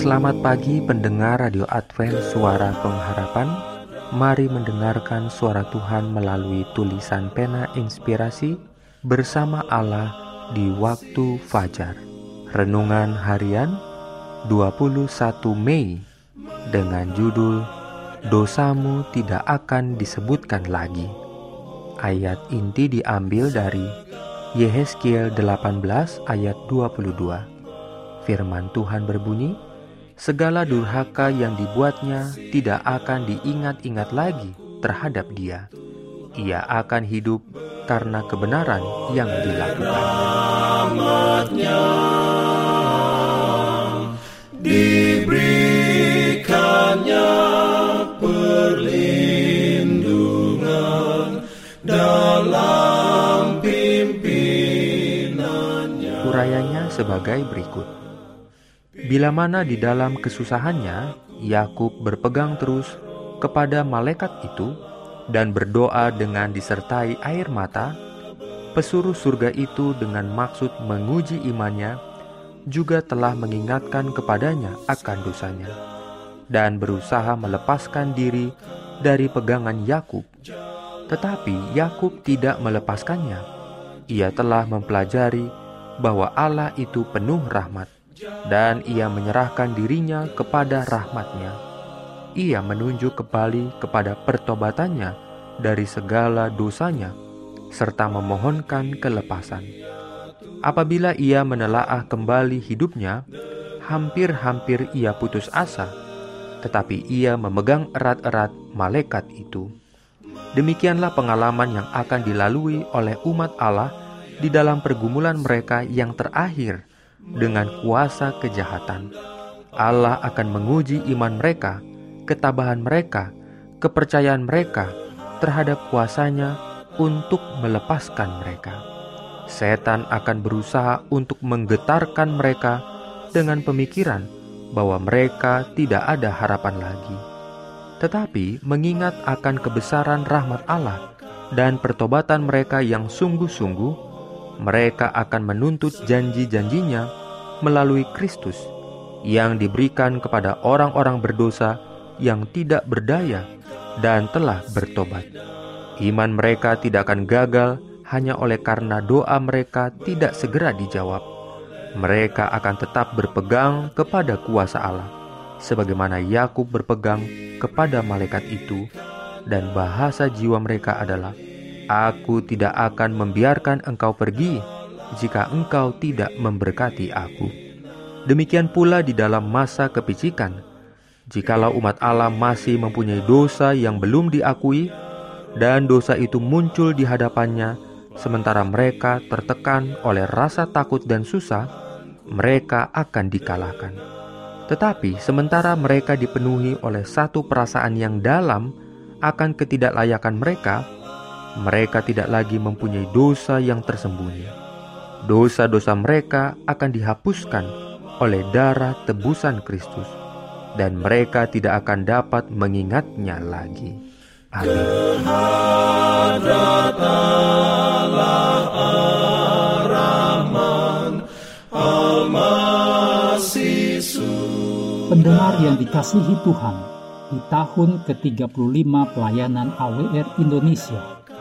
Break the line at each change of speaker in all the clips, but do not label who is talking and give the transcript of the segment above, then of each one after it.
Selamat pagi pendengar Radio Advent Suara Pengharapan. Mari mendengarkan suara Tuhan melalui tulisan pena inspirasi Bersama Allah di waktu fajar. Renungan harian 21 Mei Dengan judul Dosamu tidak akan disebutkan lagi Ayat inti diambil dari Yehezkiel 18 ayat 22 Firman Tuhan berbunyi, segala durhaka yang dibuatnya tidak akan diingat-ingat lagi terhadap dia. Ia akan hidup karena kebenaran yang dilakukan.
Diberikannya perlindungan dalam pimpinannya.
Urayanya sebagai berikut. Bila mana di dalam kesusahannya, Yakub berpegang terus kepada malaikat itu dan berdoa dengan disertai air mata, pesuruh surga itu dengan maksud menguji imannya juga telah mengingatkan kepadanya akan dosanya dan berusaha melepaskan diri dari pegangan Yakub. Tetapi Yakub tidak melepaskannya. Ia telah mempelajari bahwa Allah itu penuh rahmat dan ia menyerahkan dirinya kepada rahmatnya. Ia menunjuk kembali kepada pertobatannya dari segala dosanya, serta memohonkan kelepasan. Apabila ia menelaah kembali hidupnya, hampir-hampir ia putus asa, tetapi ia memegang erat-erat malaikat itu. Demikianlah pengalaman yang akan dilalui oleh umat Allah di dalam pergumulan mereka yang terakhir dengan kuasa kejahatan. Allah akan menguji iman mereka, ketabahan mereka, kepercayaan mereka terhadap kuasanya untuk melepaskan mereka. Setan akan berusaha untuk menggetarkan mereka dengan pemikiran bahwa mereka tidak ada harapan lagi. Tetapi mengingat akan kebesaran rahmat Allah dan pertobatan mereka yang sungguh-sungguh, mereka akan menuntut janji-janjinya melalui Kristus yang diberikan kepada orang-orang berdosa yang tidak berdaya dan telah bertobat. Iman mereka tidak akan gagal hanya oleh karena doa mereka tidak segera dijawab. Mereka akan tetap berpegang kepada kuasa Allah, sebagaimana Yakub berpegang kepada malaikat itu, dan bahasa jiwa mereka adalah Aku tidak akan membiarkan engkau pergi jika engkau tidak memberkati aku. Demikian pula di dalam masa kepicikan, jikalau umat Allah masih mempunyai dosa yang belum diakui, dan dosa itu muncul di hadapannya, sementara mereka tertekan oleh rasa takut dan susah, mereka akan dikalahkan. Tetapi sementara mereka dipenuhi oleh satu perasaan yang dalam akan ketidaklayakan mereka, mereka tidak lagi mempunyai dosa yang tersembunyi. Dosa-dosa mereka akan dihapuskan oleh darah tebusan Kristus, dan mereka tidak akan dapat mengingatnya lagi. Amin.
Pendengar yang dikasihi Tuhan, di tahun ke-35 pelayanan AWR Indonesia,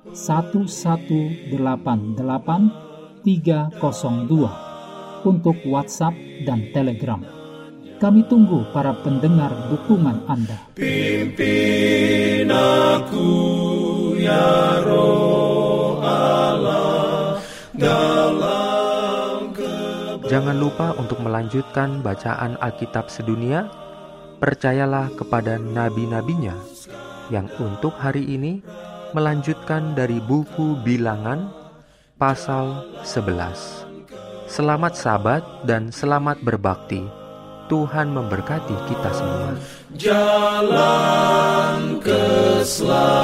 188 untuk WhatsApp dan Telegram. Kami tunggu para pendengar dukungan Anda.
Pimpin aku ya roh Allah dalam
Jangan lupa untuk melanjutkan bacaan Alkitab sedunia. Percayalah kepada nabi-nabinya yang untuk hari ini melanjutkan dari buku Bilangan pasal 11. Selamat sabat dan selamat berbakti. Tuhan memberkati kita semua.
jalan keselamatan